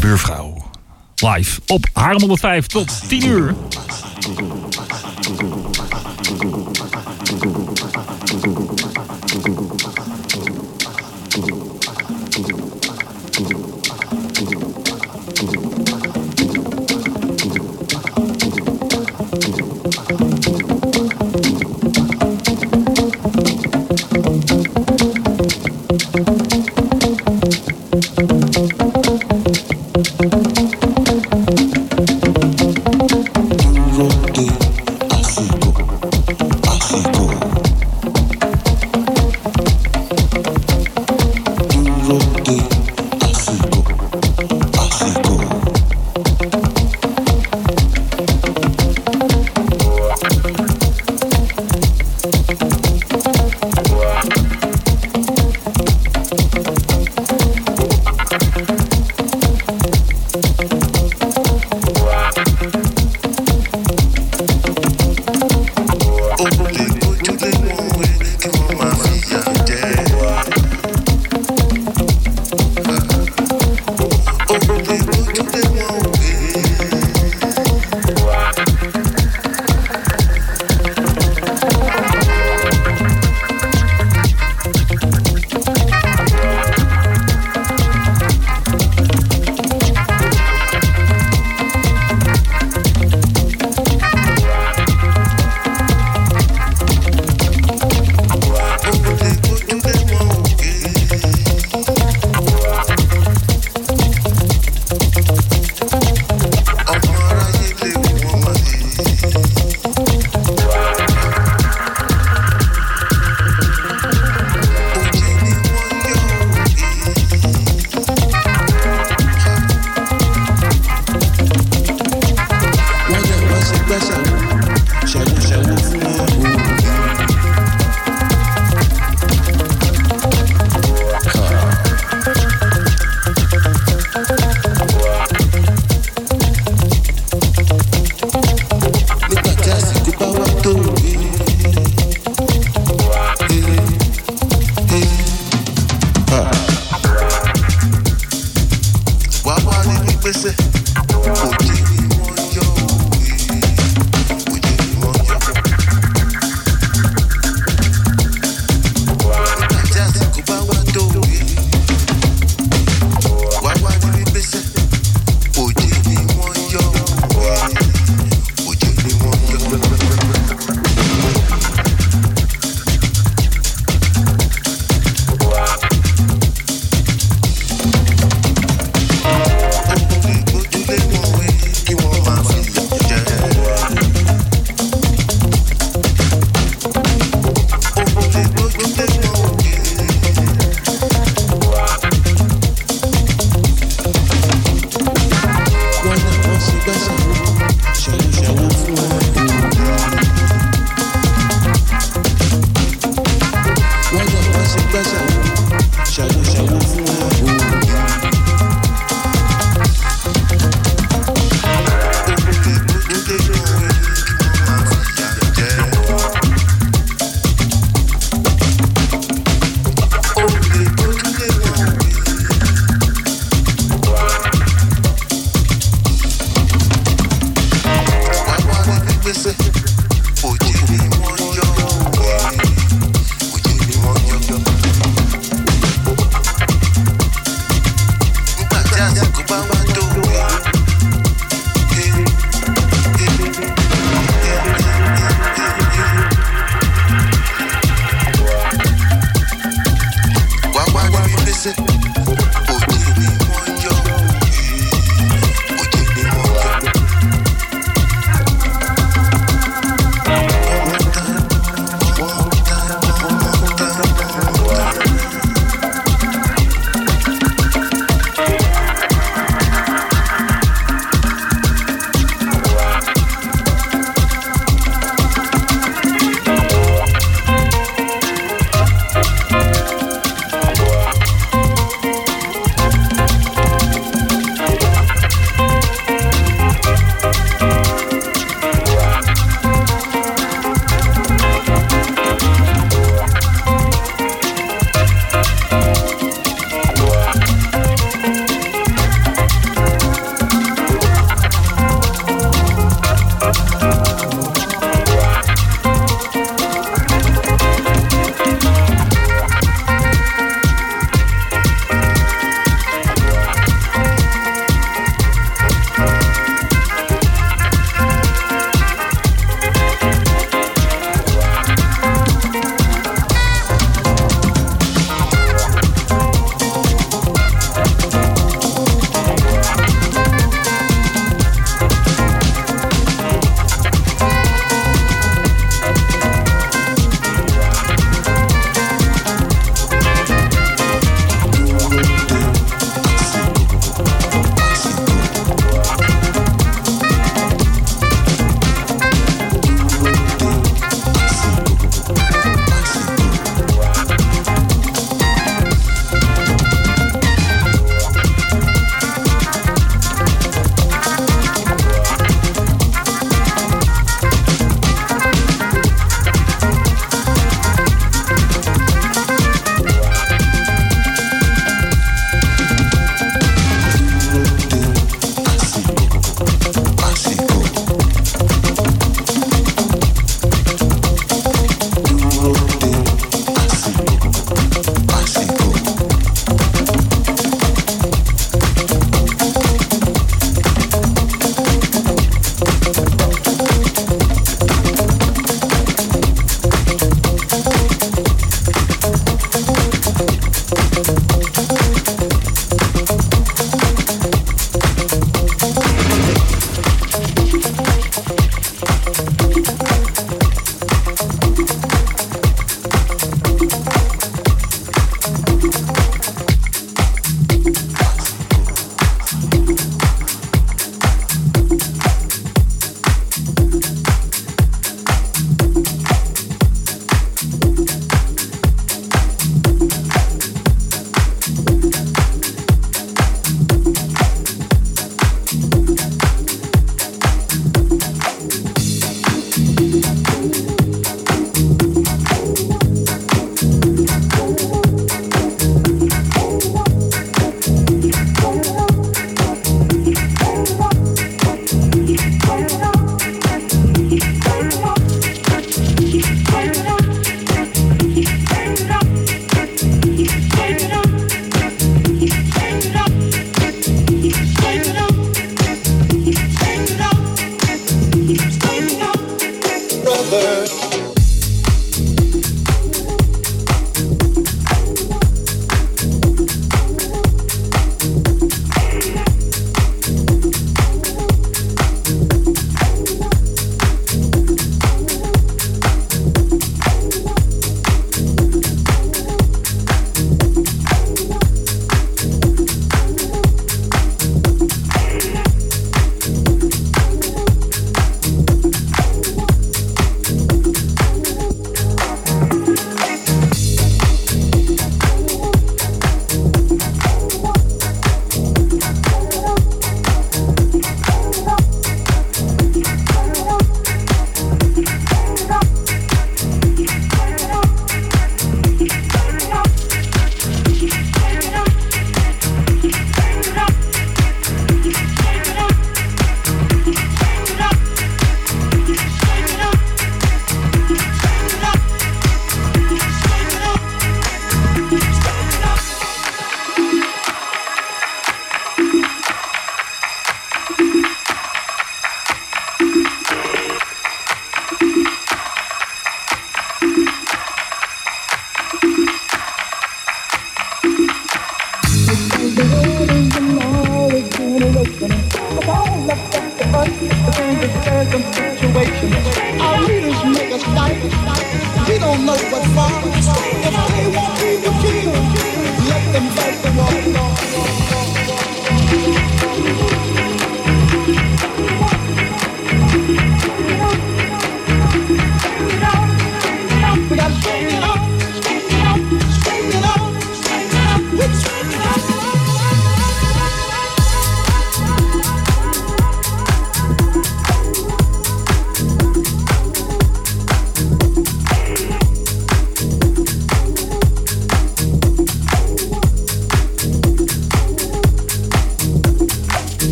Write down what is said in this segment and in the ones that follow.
je buurvrouw. Live op Haarlem 105 tot 10 uur.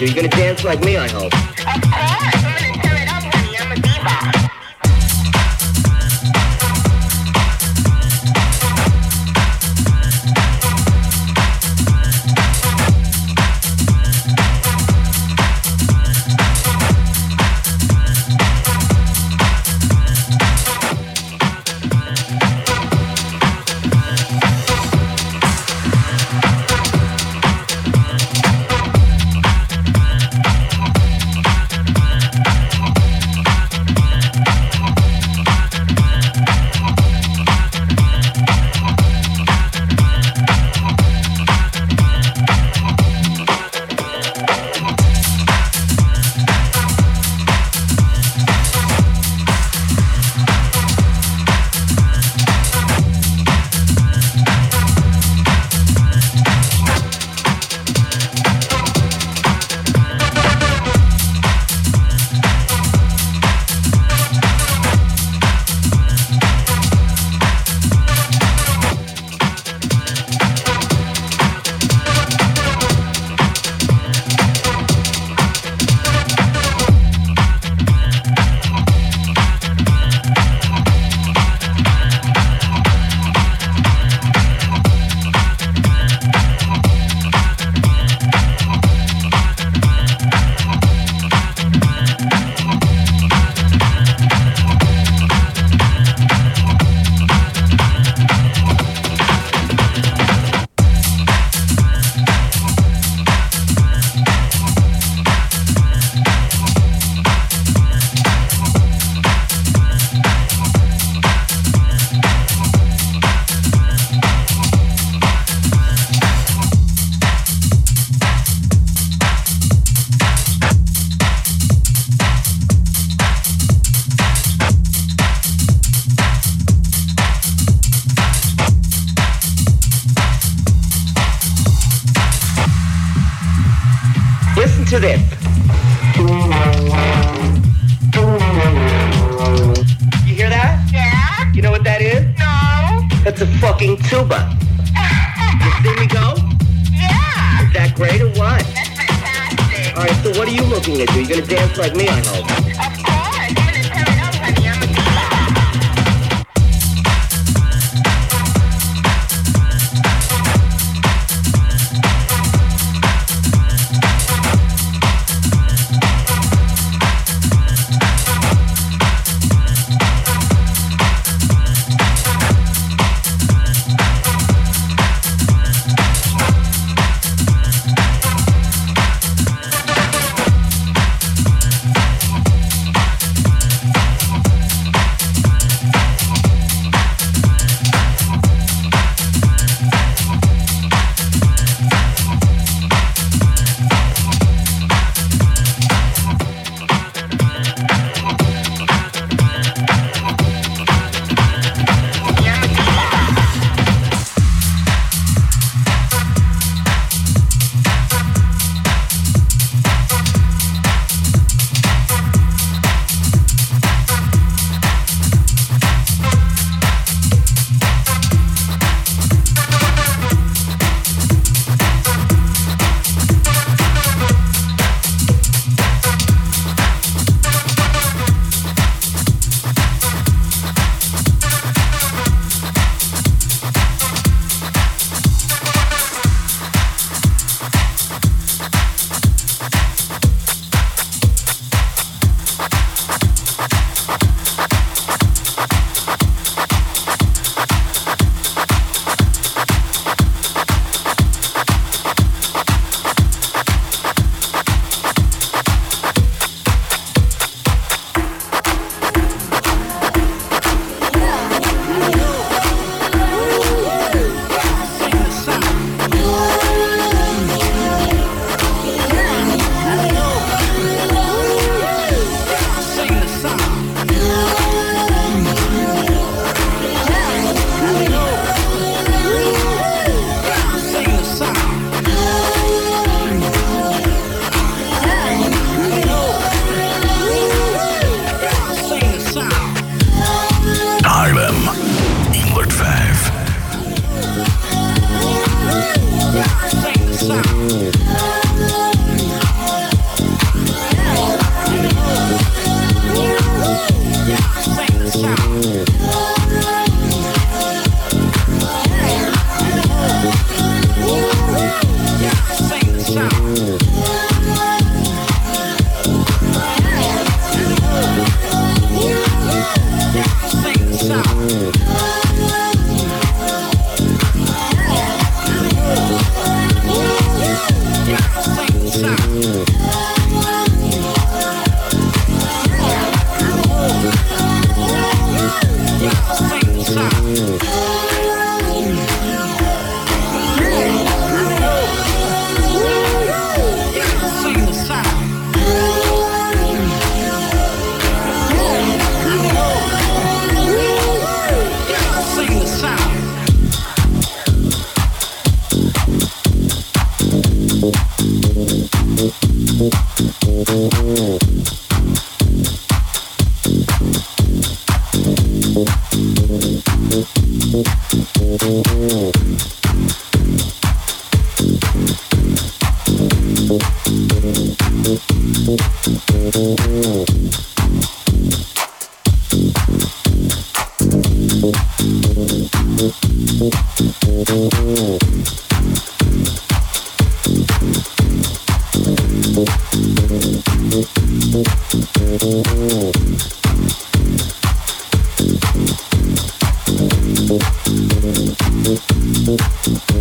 You looking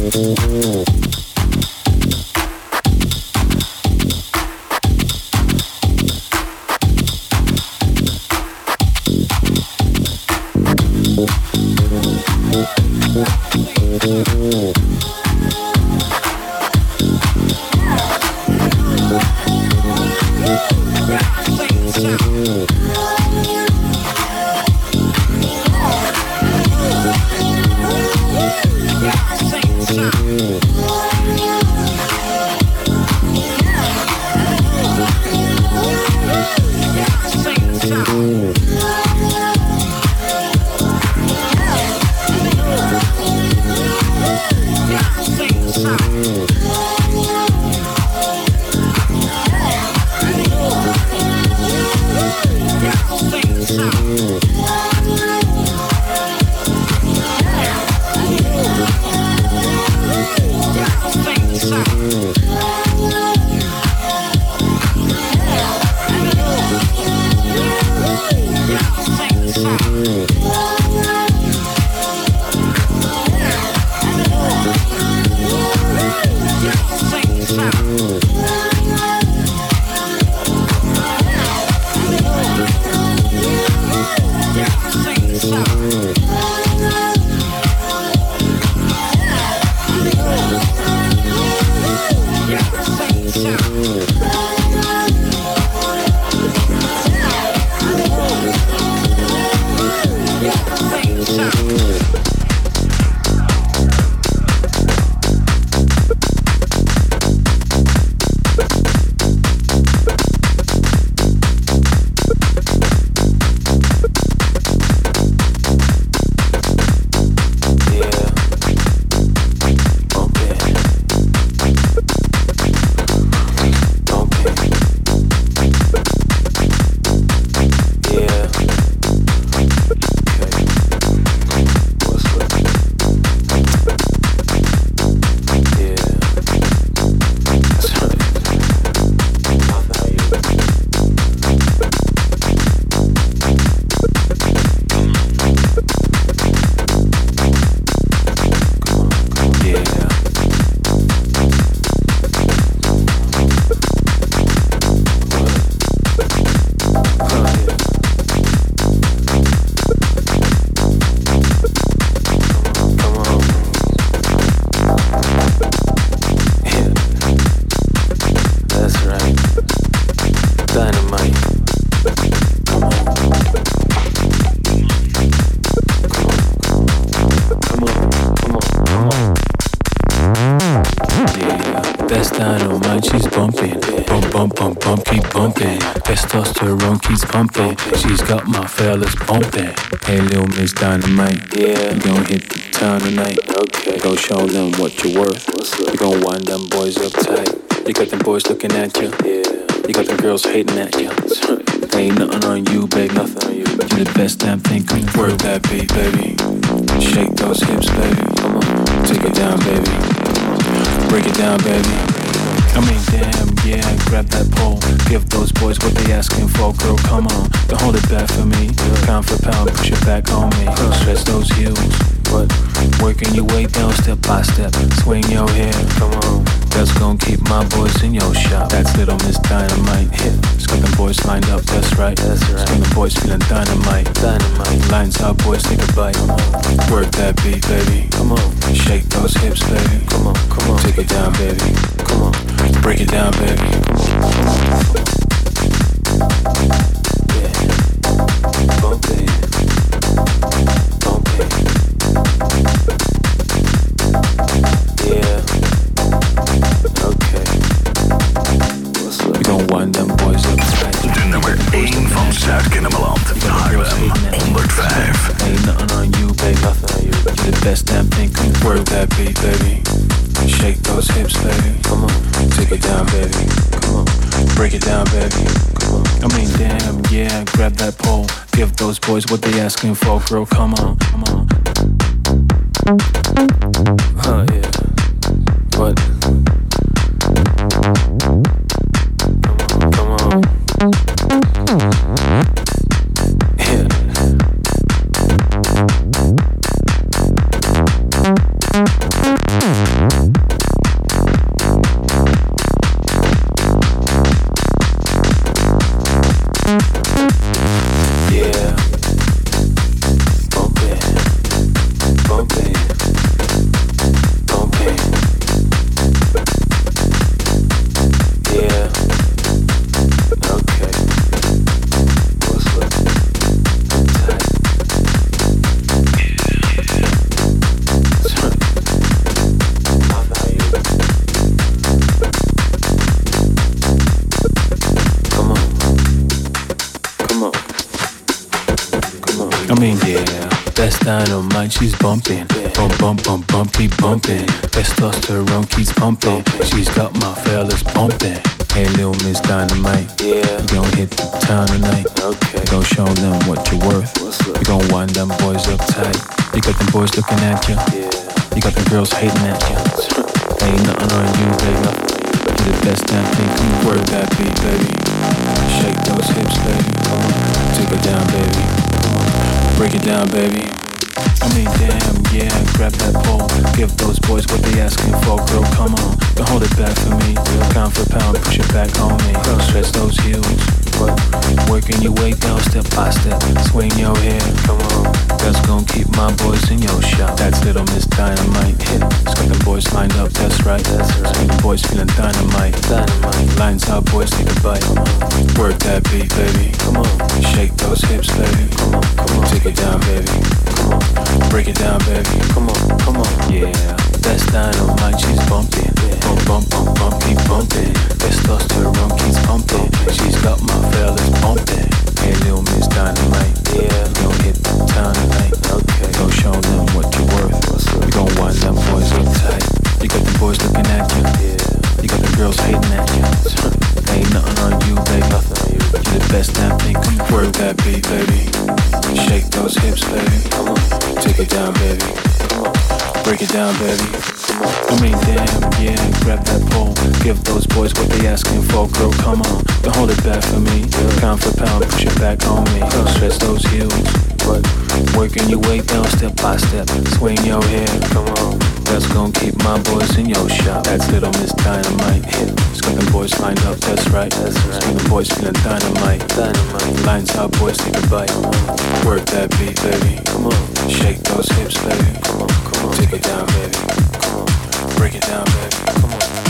Thank you. Boys looking at you. Yeah. You got the girls hating at you. Ain't nothing on you, baby. Nothing on you. You're the best damn thing can work that beat, baby. Shake those hips, baby. Come on. Take it down, baby. Break it down, baby. I mean, damn, yeah, grab that pole. Give those boys what they asking for, girl, come on. Don't hold it back for me. Pound for pound, push it back on me. Stretch those heels. But working your way down step by step. Swing your hair, come on. That's gonna keep my boys in your shop. That's little Miss Dynamite. Hit. Them boys lined up, that's right. That's right. Them boys feeling dynamite. Dynamite. Lines out, boys, take a bite. Work that beat, baby. Come on. Shake those hips, baby. Come on, come on. Take it down, baby. Come on. Break it down, baby. Yeah. Bump it. Zuid-Kennemerland, Haarlem 105. Ain't nothing on you, on you. You the best damn thing. Work that beat, baby. Shake those hips, baby. Come on. Take it down, baby. Come on. Break it down, baby. Come on. I mean, damn, yeah. Grab that pole. Give those boys what they asking for, girl. Come on, come on. Yeah. What? Dynamite, she's bumping. Bump, bump, bump, bump, keep bumping. Testosterone keeps pumping. She's got my fellas bumping. Hey, little Miss Dynamite. Yeah. You gon' hit the town tonight. Okay. You gon' show them what you're worth. You gon' wind them boys up tight. You got them boys looking at you. Yeah. You got them girls hating at you. Ain't nothing on you, baby. You the best damn thing. Come work that beat, baby. Shake those hips, baby. Come on. Take it down, baby. Break it down, baby. I mean, damn, yeah, grab that pole. Give those boys what they asking for, girl, come on. Don't hold it back for me. Pound for pound, push it back on me. Stretch those heels. What? Working your way down step by step. Swing your head, come on. That's gonna keep my boys in your shop. That's little Miss Dynamite. Hit. Got them boys lined up, that's right. That's right. Them boys feeling dynamite. Dynamite. Lines out, boys take a bite. Work that beat, baby. Come on. Shake those hips, baby. Come on, come on. Take it down, baby. Break it down, baby. Come on, come on. Yeah. That's dynamite, she's bumping. Bump, bump, bump, bump, keep bumping. Testosterone keeps pumping. She's got my fellas bumping. Hey, little Miss Dynamite. Yeah. Go hit the tonight. Okay. Go show them what you're worth. You gon' wind them boys up tight. You got the boys looking at you. Yeah. You got the girls hating at you. Ain't nothing on you, baby. Nothing on you. You the best damn thing. Work that beat, baby. Shake those hips, baby. Come on. Take it down, baby. Come on. Break it down, baby. I mean, damn, yeah, grab that pole. Give those boys what they asking for, girl, come on. Don't hold it back for me. Pound for pound, push it back on me. Stretch those heels. What? Working your way down step by step. Swing your head, come on. That's gonna keep my boys in your shop. That's little Miss Dynamite. Hit. It's got them boys lined up, that's right. That's right. Them boys feeling dynamite. Dynamite. Lines out, boys take a bite. Work that beat, baby. Come on. Shake those hips, baby. Come on, come on. Take it down, baby. Come on. Break it down, baby. Come on.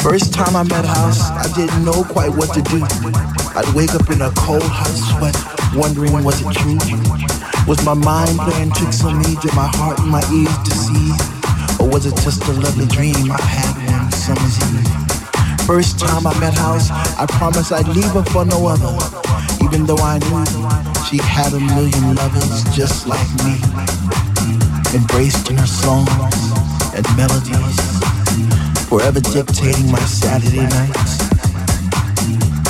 Time I met House, I didn't know quite what to do. I'd wake up in a cold, hot sweat, wondering was it true? Was my mind playing tricks on me? Did my heart and my ears deceive? Or was it just a lovely dream I had one summer's eve? First time I met House, I promised I'd leave her for no other. Even though I knew she had a million lovers just like me. Embraced in her songs and melodies, forever dictating my Saturday nights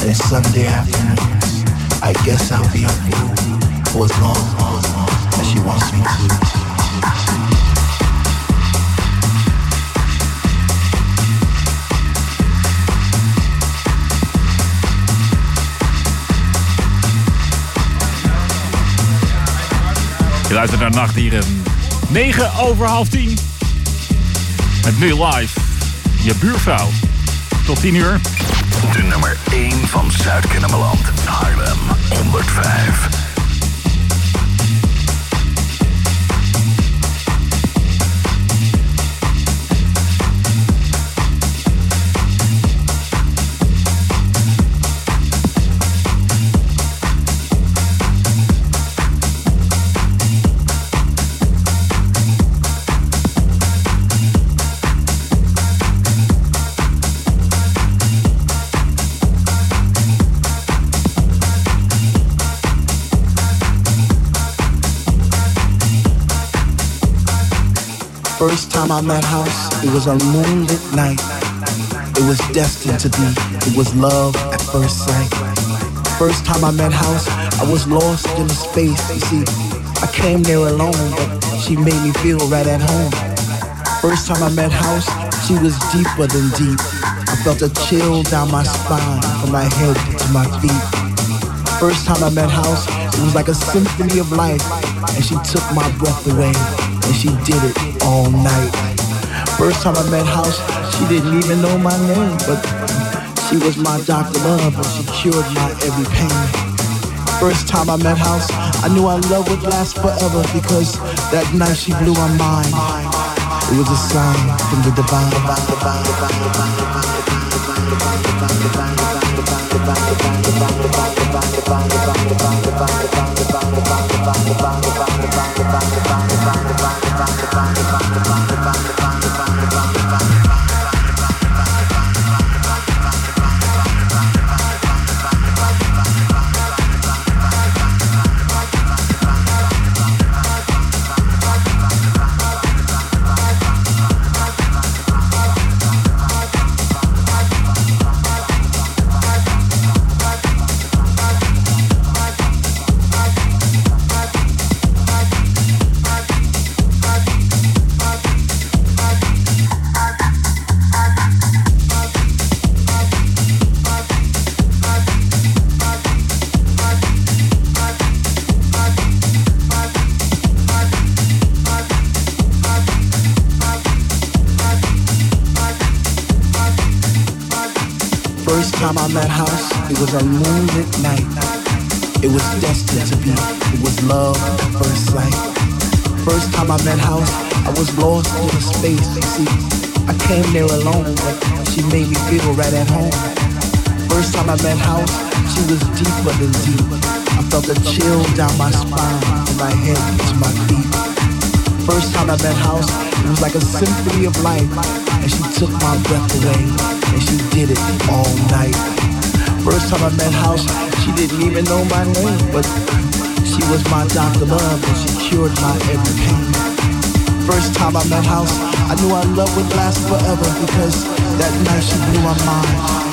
and Sunday afternoons. I guess I'll be a fool for as long as she wants me to. Je luistert naar Nachtdieren. 9 over half 10. Met nu live je buurvrouw. Tot 10 uur. De nummer 1 van Zuid-Kennemerland. Haarlem 105. First time I met House, it was a moonlit night. It was destined to be. It was love at first sight. First time I met House, I was lost in the space. You see, I came there alone, but she made me feel right at home. First time I met House, she was deeper than deep. I felt a chill down my spine from my head to my feet. First time I met House, it was like a symphony of life, and she took my breath away, and she did it all night. First time I met House, she didn't even know my name, but she was my Dr. Love, and she cured my every pain. First time I met House, I knew our love would last forever because that night she blew my mind. It was a sign from the divine, was a moonlit night. It was destined to be. It was love at first sight. First time I met House, I was lost in the space. You see, I came there alone, but she made me feel right at home. First time I met House, she was deeper than deep. I felt a chill down my spine, from my head to my feet. First time I met House, it was like a symphony of life, and she took my breath away, and she did it all night. First time I met House, she didn't even know my name, but she was my Dr. Love, and she cured my every pain. First time I met House, I knew our love would last forever because that night she blew my mind.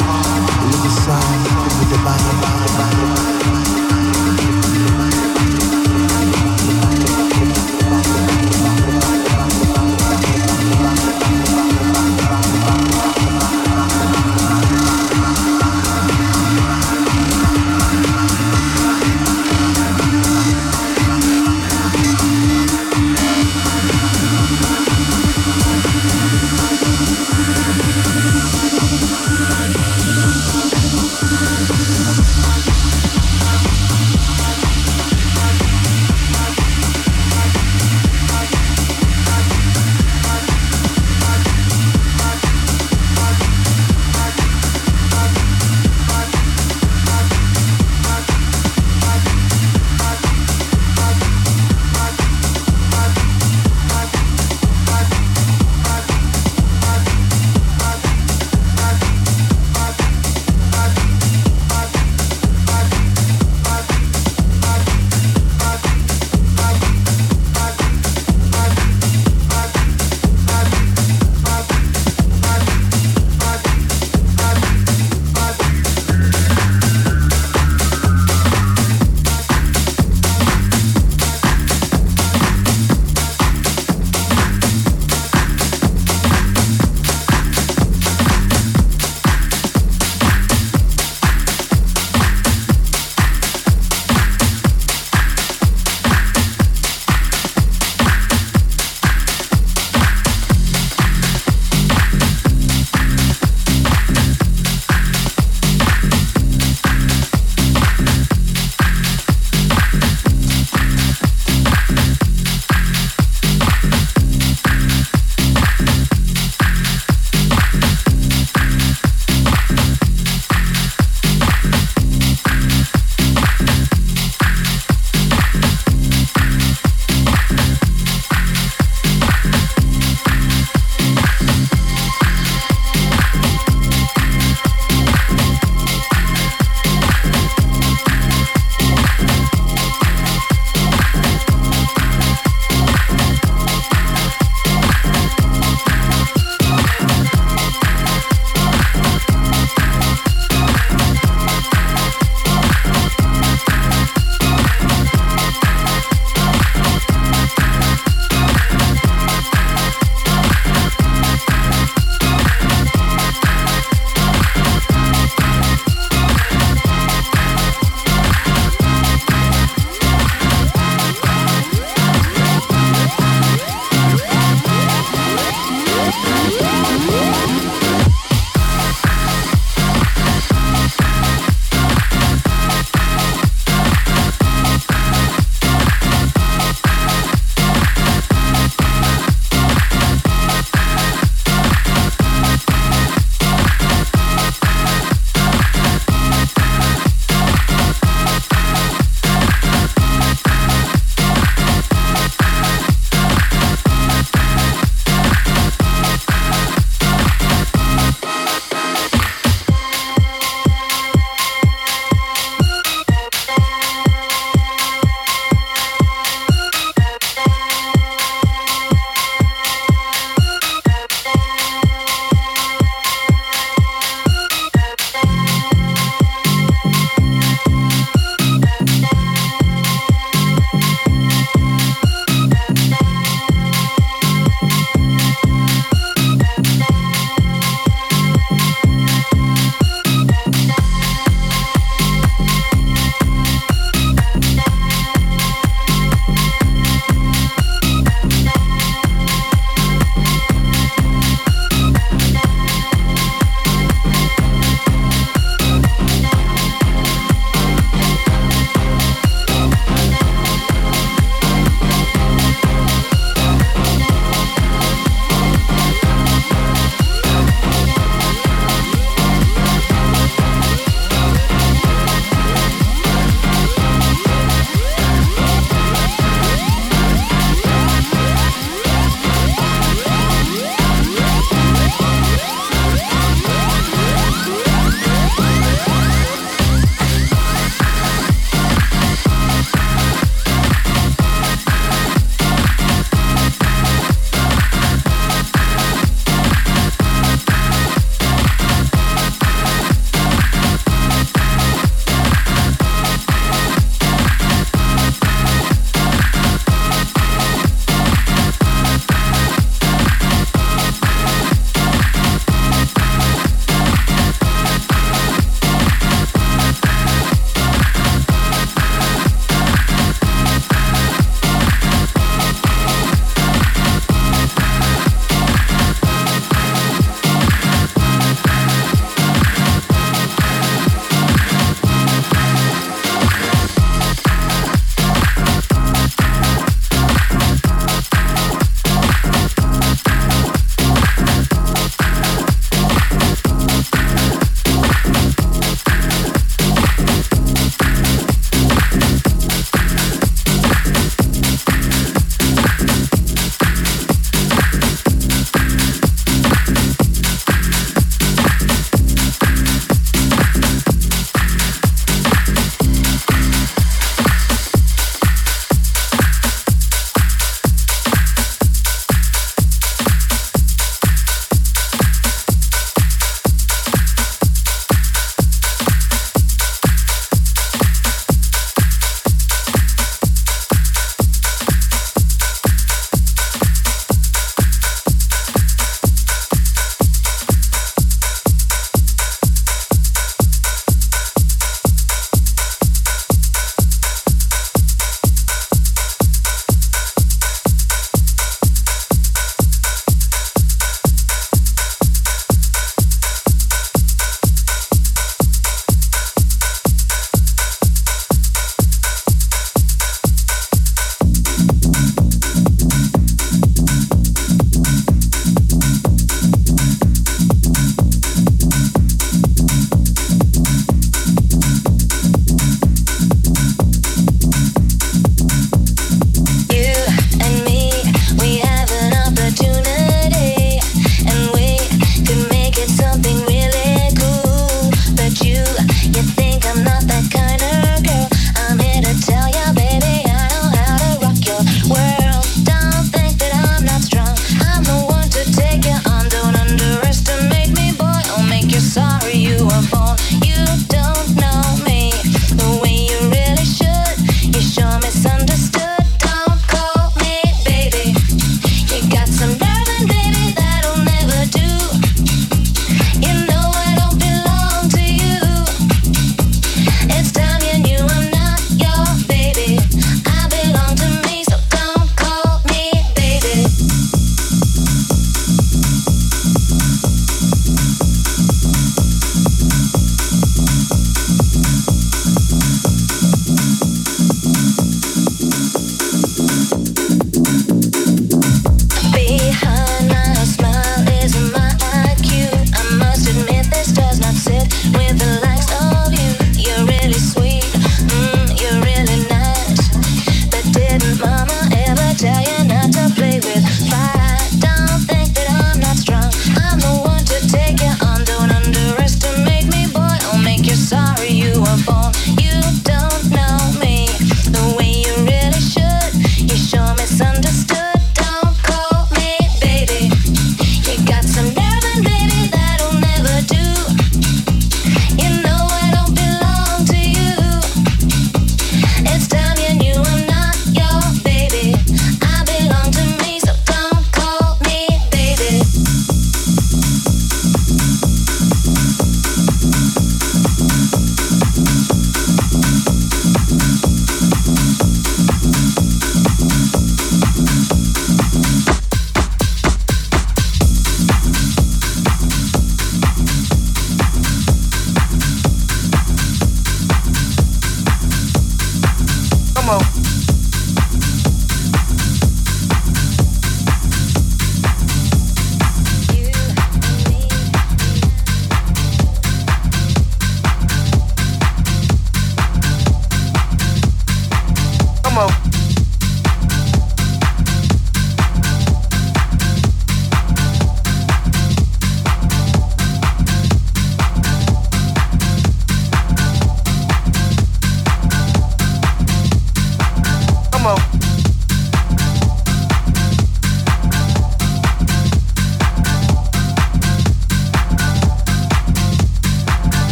It was a sign the divine, divine, divine, divine.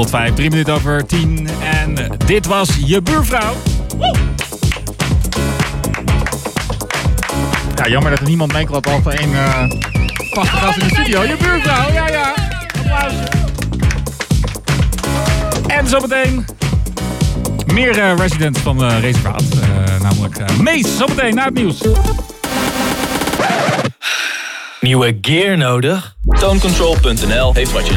105, 3 minuten over 10. En dit was je buurvrouw. Ja, jammer dat er niemand meeklapt al voor één vaste gast in de studio. Je buurvrouw, ja ja. Applausje. En zometeen meer eh, residents van de reservaat. Eh, namelijk Mees, zometeen na het nieuws. Nieuwe gear nodig? Tonecontrol.nl heeft wat je